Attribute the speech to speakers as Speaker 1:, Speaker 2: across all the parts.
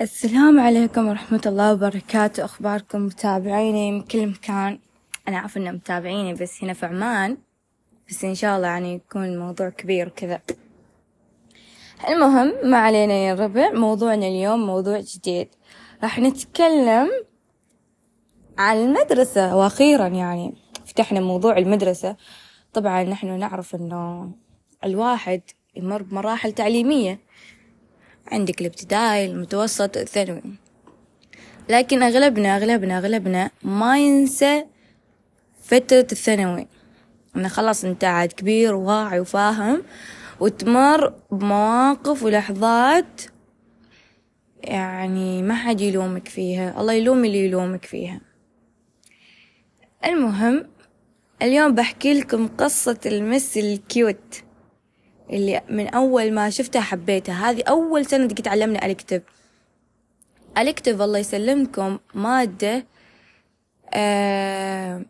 Speaker 1: السلام عليكم ورحمة الله وبركاته. أخباركم متابعيني من كل مكان. أنا أعرف إن متابعيني بس هنا في عمان. بس إن شاء الله يعني يكون الموضوع كبير وكذا. المهم ما علينا يا الربع موضوعنا اليوم موضوع جديد. راح نتكلم عن المدرسة وأخيرا يعني. فتحنا موضوع المدرسة. طبعا نحن نعرف إنه الواحد يمر بمراحل تعليمية. عندك الابتدائي المتوسط الثانوي. لكن أغلبنا أغلبنا أغلبنا ما ينسى فترة الثانوي. إنه خلاص أنت عاد كبير وواعي وفاهم وتمر بمواقف ولحظات يعني ما حد يلومك فيها. الله يلوم اللي يلومك فيها. المهم اليوم بحكي لكم قصة المس الكيوت. اللي من أول ما شفتها حبيتها. هذه أول سنة دقيت علمنا أكتب أكتب الله يسلمكم مادة آه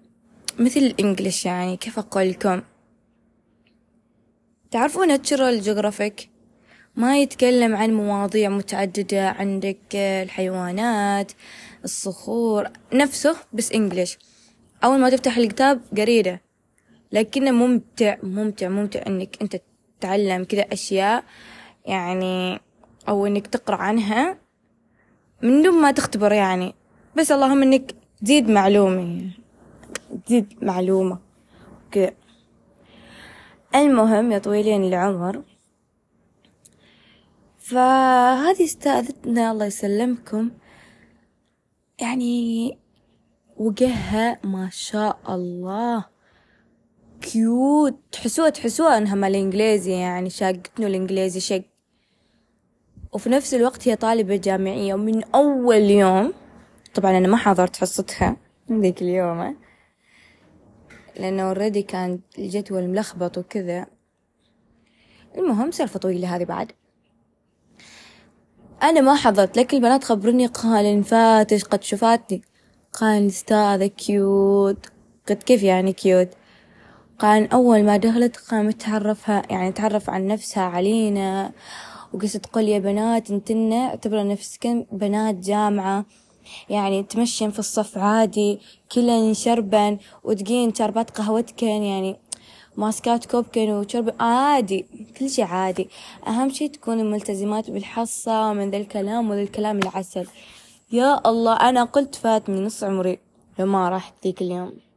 Speaker 1: مثل الإنجليش يعني كيف أقول لكم؟ تعرفون ناتشرال جغرافيك ما يتكلم عن مواضيع متعددة عندك الحيوانات الصخور نفسه بس إنجليش. أول ما تفتح الكتاب قريدة لكنه ممتع ممتع ممتع إنك أنت تتعلم كذا أشياء يعني أو إنك تقرأ عنها من دون ما تختبر يعني. بس اللهم إنك تزيد معلومة تزيد معلومة. كذا. المهم يا طويلين العمر فهذه استاذتنا الله يسلمكم. يعني وجهها ما شاء الله. cute تحسوها تحسوها إنها مال الانجليزي يعني شاقتنه الإنجليزي شق. وفي نفس الوقت هي طالبة جامعية. ومن أول يوم طبعا أنا ما حضرت حصتها ذيك اليوم لأنه already كان الجدول ملخبط وكذا. المهم سالفة طويلة هذه بعد. أنا ما حضرت لكن البنات خبرني قال فاتش قد شفاتني قال أستاذة cute قد كيف يعني cute قال أول ما دخلت قامت تعرفها يعني تعرف عن نفسها علينا وقصة تقول يا بنات انتن اعتبر نفسكن بنات جامعة يعني تمشين في الصف عادي كلن شربا وتقين شربات قهوتكن يعني ماسكات كوبكن وشرب عادي كل شي عادي. أهم شي تكونوا ملتزمات بالحصة ومن ذا الكلام وذا الكلام العسل. يا الله أنا قلت فات من نص عمري لما رحت ذيك اليوم.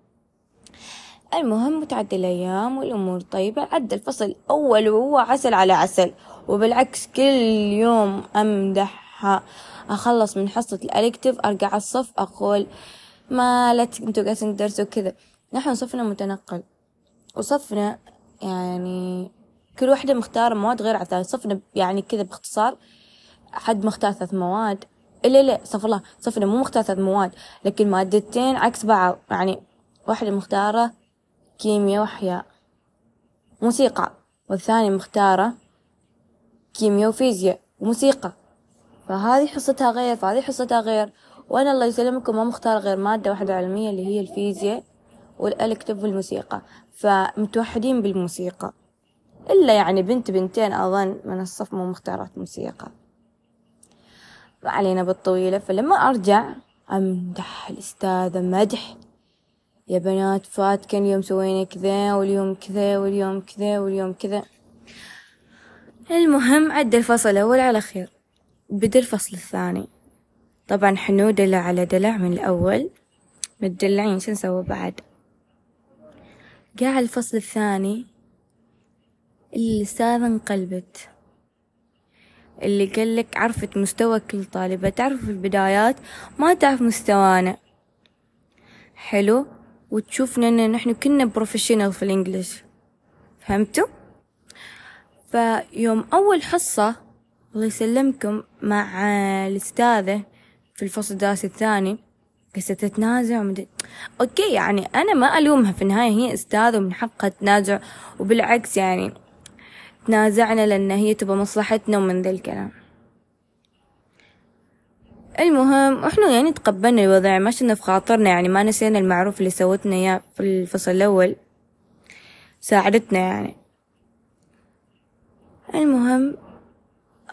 Speaker 1: المهم وتعدي الأيام والأمور. طيبة عدى الفصل الأول وهو عسل على عسل وبالعكس كل يوم أمدحها أخلص من حصة الألكتف أرجع الصف أقول ما لا أنتوا قاعدين تدرسوا كذا. نحن صفنا متنقل وصفنا يعني كل واحدة مختارة مواد غير عن صفنا يعني كذا باختصار حد مختار ثلاث مواد. لا لا صف الله صفنا مو مختار ثلاث مواد لكن مادتين عكس بعض. يعني واحدة مختارة كيمياء وأحياء. موسيقى. والثانية مختارة كيمياء وفيزياء. وموسيقى فهذه حصتها غير فهذه حصتها غير. وأنا الله يسلمكم ما مختار غير مادة واحدة علمية اللي هي الفيزياء والألكتف والموسيقى. فمتوحدين بالموسيقى. إلا يعني بنت بنتين أظن من الصف مو مختارات موسيقى. علينا بالطويلة. فلما أرجع أمدح الأستاذة مدح. يا بنات فات كان يوم سوينا كذا واليوم كذا واليوم كذا واليوم كذا. المهم عدى الفصل الأول على خير. بدأ الفصل الثاني. طبعا حنو دلع على دلع من الأول. متدلعين شو نسوي بعد؟ قاع الفصل الثاني. الأستاذة انقلبت. اللي قالك عرفت مستوى كل طالبة تعرف في البدايات ما تعرف مستوانا. حلو؟ وتشوفنا إن نحن كنا بروفيشنال في الإنجليش. فهمتوا؟ فيوم أول حصة الله يسلمكم مع الأستاذة في الفصل الدراسي الثاني قصة تتنازع ومدري. أوكي يعني أنا ما ألومها في النهاية هي أستاذة ومن حقها تنازع وبالعكس يعني تنازعنا لأن هي تبغى مصلحتنا ومن ذا الكلام. المهم إحنا يعني تقبلنا الوضع ما شلنا في خاطرنا يعني ما نسينا المعروف اللي سوتنا إياه في الفصل الأول. ساعدتنا يعني. المهم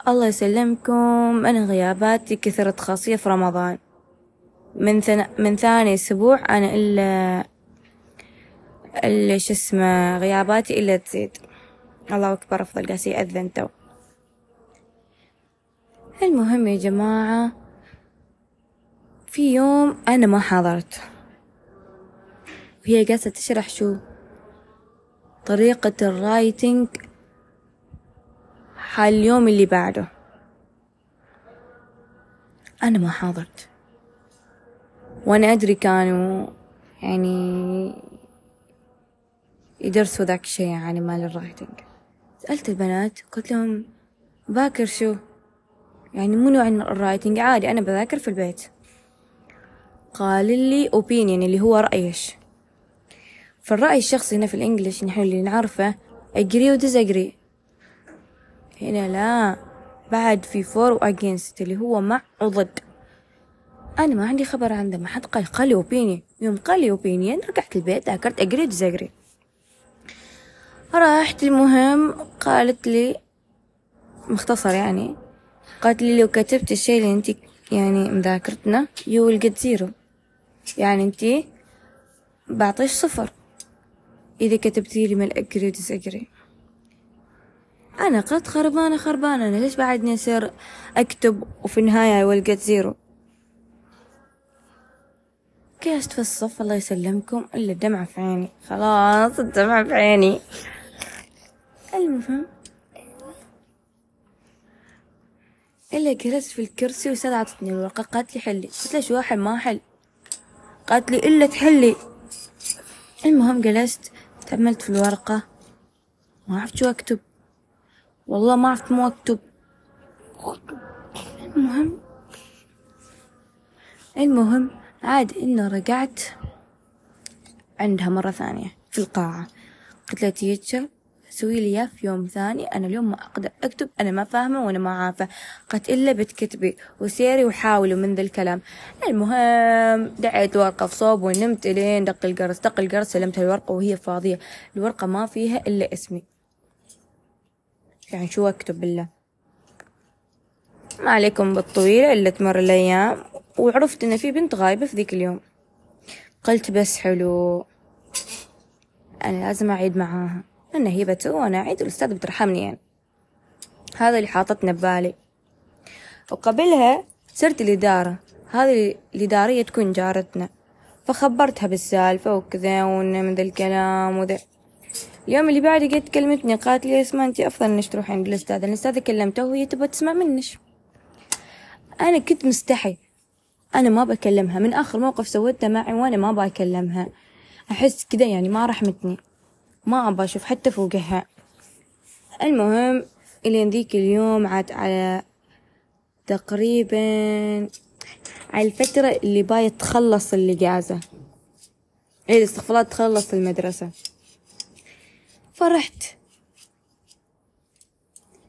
Speaker 1: الله يسلمكم. أنا غياباتي كثرت خاصية في رمضان. من ثن... من ثاني أسبوع أنا إلا إلا شو اسمه غياباتي إلا تزيد. الله أكبر أفضل قاسي يأذن تو. المهم يا جماعة في يوم أنا ما حضرت. وهي جالسة تشرح شو؟ طريقة ال writing حال اليوم اللي بعده. أنا ما حضرت. وأنا أدري كانوا يعني يدرسوا ذاك الشي يعني مال ال writing سألت البنات قلت لهم باكر شو؟ يعني منو عن ال writing عادي أنا بذاكر في البيت. قال لي opinion اللي هو رأيش فالرأي الشخصي هنا في الإنجليش نحن اللي نعرفه agree و disagree. هنا لا بعد في for و against اللي هو مع وضد أنا ما عندي خبر عن ده ما حد قال قال لي يوم قال لي opinion رجعت البيت ذاكرت و disagree. رحت المهم قالت لي مختصر يعني قالت لي لو كتبت الشيء اللي أنت يعني مذاكرتنا يو will get zero. يعني انت بعطيش صفر. إذا كتبتي لي من الأجري وتسأجري أنا قلت خربانة خربانة أنا ليش بعدني أصير أكتب وفي النهاية get zero جلست في الصف الله يسلمكم إلا الدمعة في عيني. خلاص الدمعة في عيني. المهم إلا جلست في الكرسي وأستاذة عطتني الورقة قالت لي حلي. قلت لها شو أحل ما أحل قالت لي إلا تحلي. المهم جلست تأملت في الورقة. ما عرفت شو أكتب. والله ما عرفت مو أكتب. المهم. المهم عاد إنه رجعت عندها مرة ثانية في القاعة. قلت لها teacher سوي لي إياه في يوم ثاني. أنا اليوم ما أقدر أكتب أنا ما فاهمة وأنا ما عارفة. قالت إلا بتكتبي وسيري وحاولوا من ذا الكلام. المهم دعيت ورقة في صوب ونمت إلين دق الجرس دق الجرس سلمتها الورقة وهي فاضية. الورقة ما فيها إلا اسمي. يعني شو أكتب بالله؟ ما عليكم بالطويلة إلا تمر الأيام. وعرفت إن في بنت غايبة في ذيك اليوم. قلت بس حلو. أنا لازم أعيد معاها. أنا هي بتو وأنا أعيد والأستاذ بترحمني يعني. هذا اللي حاطتنا ببالي. وقبلها صرت الإدارة. هذه الإدارية تكون جارتنا. فخبرتها بالسالفة وكذا وإن من ذا الكلام وذا. اليوم اللي بعده جت كلمتني قالت لي اسمع انت أفضل إنك تروحين عند الأستاذ. الاستاذ كلمته وهي تبغى تسمع منش أنا كنت مستحي. أنا ما بكلمها. من آخر موقف سويته معي وأنا ما بكلمها أحس كذا يعني ما رحمتني. ما ابى أشوف حتى فوقها. المهم إلين ذيك اليوم عاد على تقريبا على الفترة اللي باية تخلص الإجازة. إيه الاستغفالات تخلص المدرسة. فرحت.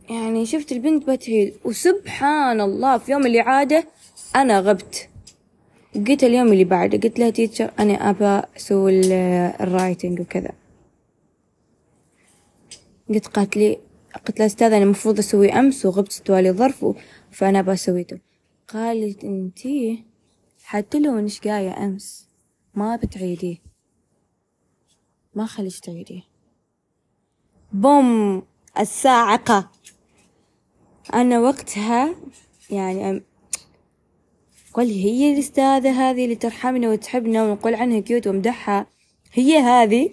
Speaker 1: يعني شفت البنت بتهيل. وسبحان الله في يوم الإعادة أنا غبت. جيت اليوم اللي بعده قلت لها teacher أنا أبى أسوي ال writing وكذا. قلت قالت لي قلت لها أستاذ أنا المفروض أسوي أمس وغبت استوالي ظرف فأنا أبى أسويته قالت انتي حتى لو انش جاية أمس؟ ما بتعيديه ما خليش تعيديه بوم الصاعقة أنا وقتها يعني قل هي الأستاذة هذه اللي ترحمنا وتحبنا ونقول عنها cute ومدحها. هي هذه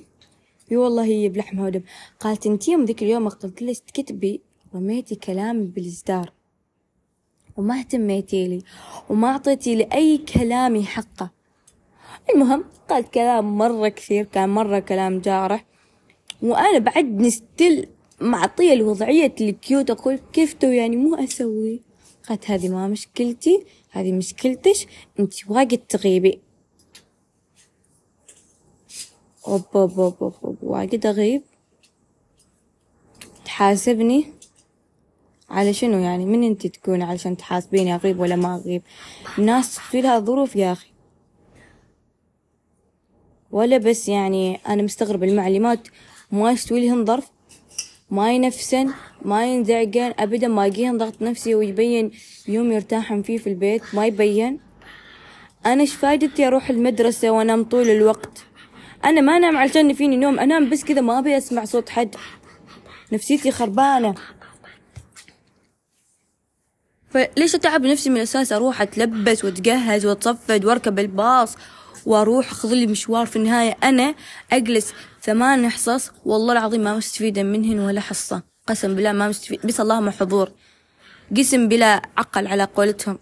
Speaker 1: إي والله هي بلحمها ودم. قالت انتي يوم ذيك اليوم قلت ليش تكتبي؟ رميتي كلامي بالإصدار. وما اهتميتي لي. وما أعطيتي لي أي كلامي حقه. المهم قالت كلام مرة كثير كان مرة كلام جارح. وأنا بعد still معطية الوضعية ال cute أقول كيف تو يعني مو أسوي؟ قالت هذه ما مشكلتي هذه مشكلتش. أنت واجد تغيبي. أوب أوب أوب, أوب. واجد أغيب تحاسبني. على شنو يعني؟ من أنت تكون علشان تحاسبيني أغيب ولا ما أغيب؟ الناس في لها ظروف يا أخي. ولا بس يعني أنا مستغرب المعلمات ما يستوي لهن ظرف؟ ما ينفسن؟ ما ينزعجن؟ أبدا ما يجيهن ضغط نفسي ويبين يوم يرتاحن فيه في البيت؟ ما يبين. أنا إيش فايدتي أروح المدرسة وأنام طول الوقت؟ أنا ما أنام علشان فيني نوم أنام بس كذا ما أبي أسمع صوت حد. نفسيتي خربانة. فليش أتعب نفسي من الأساس؟ أروح أتلبس وأتجهز وأتصفد وأركب الباص وأروح أخذ لي مشوار في النهاية. أنا أجلس ثمان حصص والله العظيم ما مستفيدة منهن ولا حصة. قسم بالله ما مستفيد بس اللهم حضور. قسم بلا عقل على قولتهم.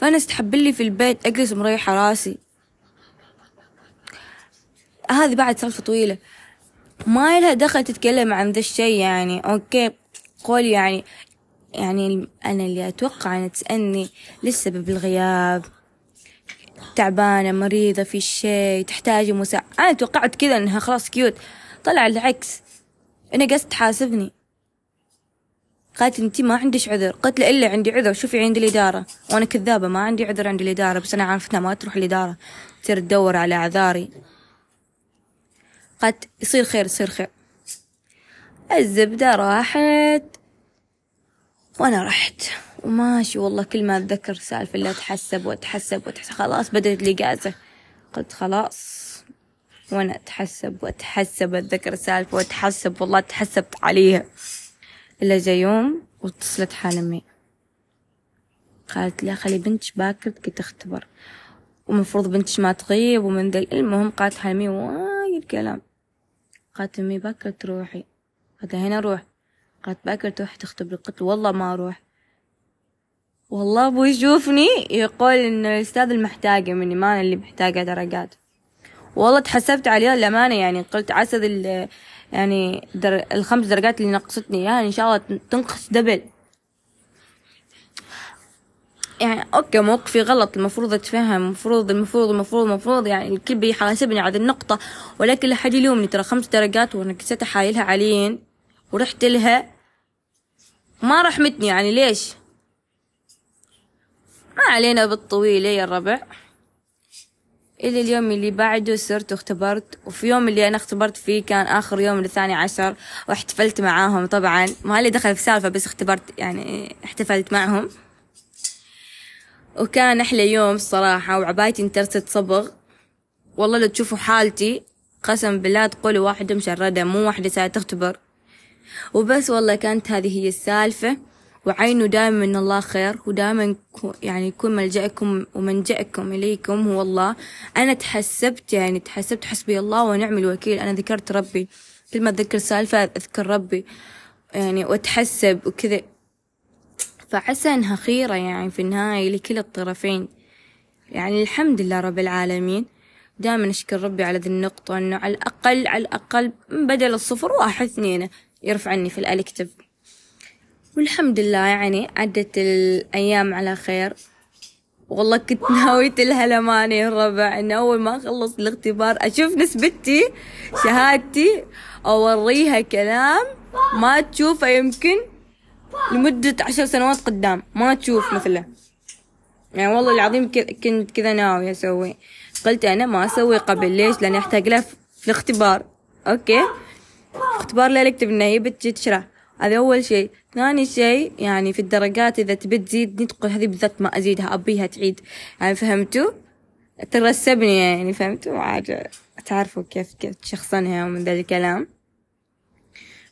Speaker 1: فأنا أستحب لي في البيت أجلس مريحة راسي. هذه بعد سالفة طويلة. ما لها دخل تتكلم عن ذا الشي يعني. أوكي قول يعني يعني أنا اللي أتوقع أن تسألني للسبب الغياب. تعبانة مريضة في شيء تحتاج مساعدة أنا توقعت كذا إنها خلاص كيوت طلع العكس. أنا قصد تحاسبني. قالت أنتي ما عندش عذر. قلت له إلا عندي عذر شوفي عند الإدارة. وأنا كذابة ما عندي عذر عند الإدارة بس أنا عارفتها ما تروح الإدارة. تصير تدور على أعذاري. قالت يصير خير يصير خير. الزبدة راحت. وأنا رحت. وماشي والله كل ما أتذكر سالفة اللي أتحسب وأتحسب وأتحسب. خلاص بدت لي قازه قلت خلاص. وأنا أتحسب وأتحسب أتذكر السالفه وأتحسب والله تحسبت عليها. إلا جا يوم واتصلت حال قالت لي خلي بنتش باكر تختبر. ومفروض بنتش ما تغيب. ومن ذا المهم قالت حلمي وايد كلام. قالت أمي باكر تروحي. قلت هنا أروح؟ قالت باكر تروح تختبري قلت والله ما أروح. والله أبوي يشوفني يقول إن الأستاذ المحتاجة مني ما أنا اللي محتاجة درجات. والله تحسبت عليها الأمانة يعني قلت عسى يعني در... الخمس درجات اللي نقصتني يعني إن شاء الله تنقص دبل يعني أوكي موقفي غلط المفروض أتفهم المفروض المفروض المفروض المفروض يعني الكل بيحاسبني على النقطة. ولكن لا حد يلومني ترى خمس درجات وأنا كسيت احايلها عليين ورحت لها. ما رحمتني يعني ليش؟ ما علينا بالطويل يا الربع. إلى اليوم اللي بعده صرت واختبرت وفي يوم اللي أنا اختبرت فيه كان آخر يوم الثاني عشر واحتفلت معاهم طبعا. ما لي دخل في سالفة بس اختبرت يعني احتفلت معهم. وكان أحلى يوم الصراحة وعبايتي انترست صبغ. والله لو تشوفوا حالتي قسم بالله تقولوا واحدة مشردة مو واحدة ساعة تختبر. وبس والله كانت هذه هي السالفة. وعينوا دائما من الله خير ودائما يعني يكون ملجأكم ومنجأكم إليكم هو الله أنا تحسبت يعني تحسبت حسبي الله ونعم الوكيل. أنا ذكرت ربي. كل ما أتذكر سالفة أذكر ربي. يعني وأتحسب وكذا. فعسى أنها خيرة يعني في النهاية لكل الطرفين. يعني الحمد لله رب العالمين. دائما أشكر ربي على ذي النقطة أنه على الأقل على الأقل بدل الصفر واحد اثنين يرفعني في الألكتب والحمد لله يعني عدت الأيام على خير. والله كنت ناوية الهلمان يا الربع إن أول ما أخلص الاختبار أشوف نسبتي شهادتي أوريها كلام ما تشوفه يمكن لمدة عشر سنوات قدام. ما تشوف مثله يعني والله العظيم كنت كذا ناوية أسوي. قلت أنا ما أسوي قبل. ليش؟ لأني أحتاج له في الاختبار. أوكي؟ في اختبار لا أكتب إنه هي بتجي تشرح. هذا أول شيء. ثاني شيء يعني في الدرجات إذا تبي تزيد ندخل هذه بالذات ما أزيدها أبيها تعيد. يعني فهمتوا؟ ترسبني يعني فهمتوا؟ عاد تعرفوا كيف كيف تشخصنها ومن ذا الكلام.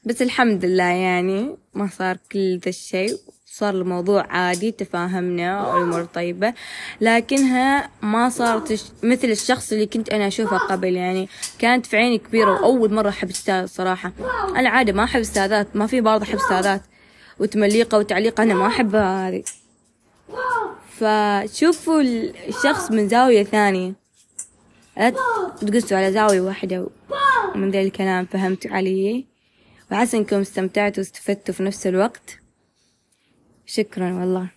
Speaker 1: بس الحمد لله يعني ما صار كل ذا الشيء. صار الموضوع عادي تفاهمنا والأمور طيبة. لكنها ما صارت مثل الشخص اللي كنت أنا أشوفه قبل. يعني كانت في عيني كبيرة وأول مرة أحب أستاذ صراحة. أنا عادة ما أحب أستاذات ما في بعض أحب أستاذات. وتمليقة وتعليقة أنا ما أحبها هذه. فشوفوا الشخص من زاوية ثانية. لا تقصوا على زاوية واحدة. ومن ذا الكلام فهمتوا علي؟ وعسى انكم استمتعتوا واستفدتوا في نفس الوقت. شكرا والله.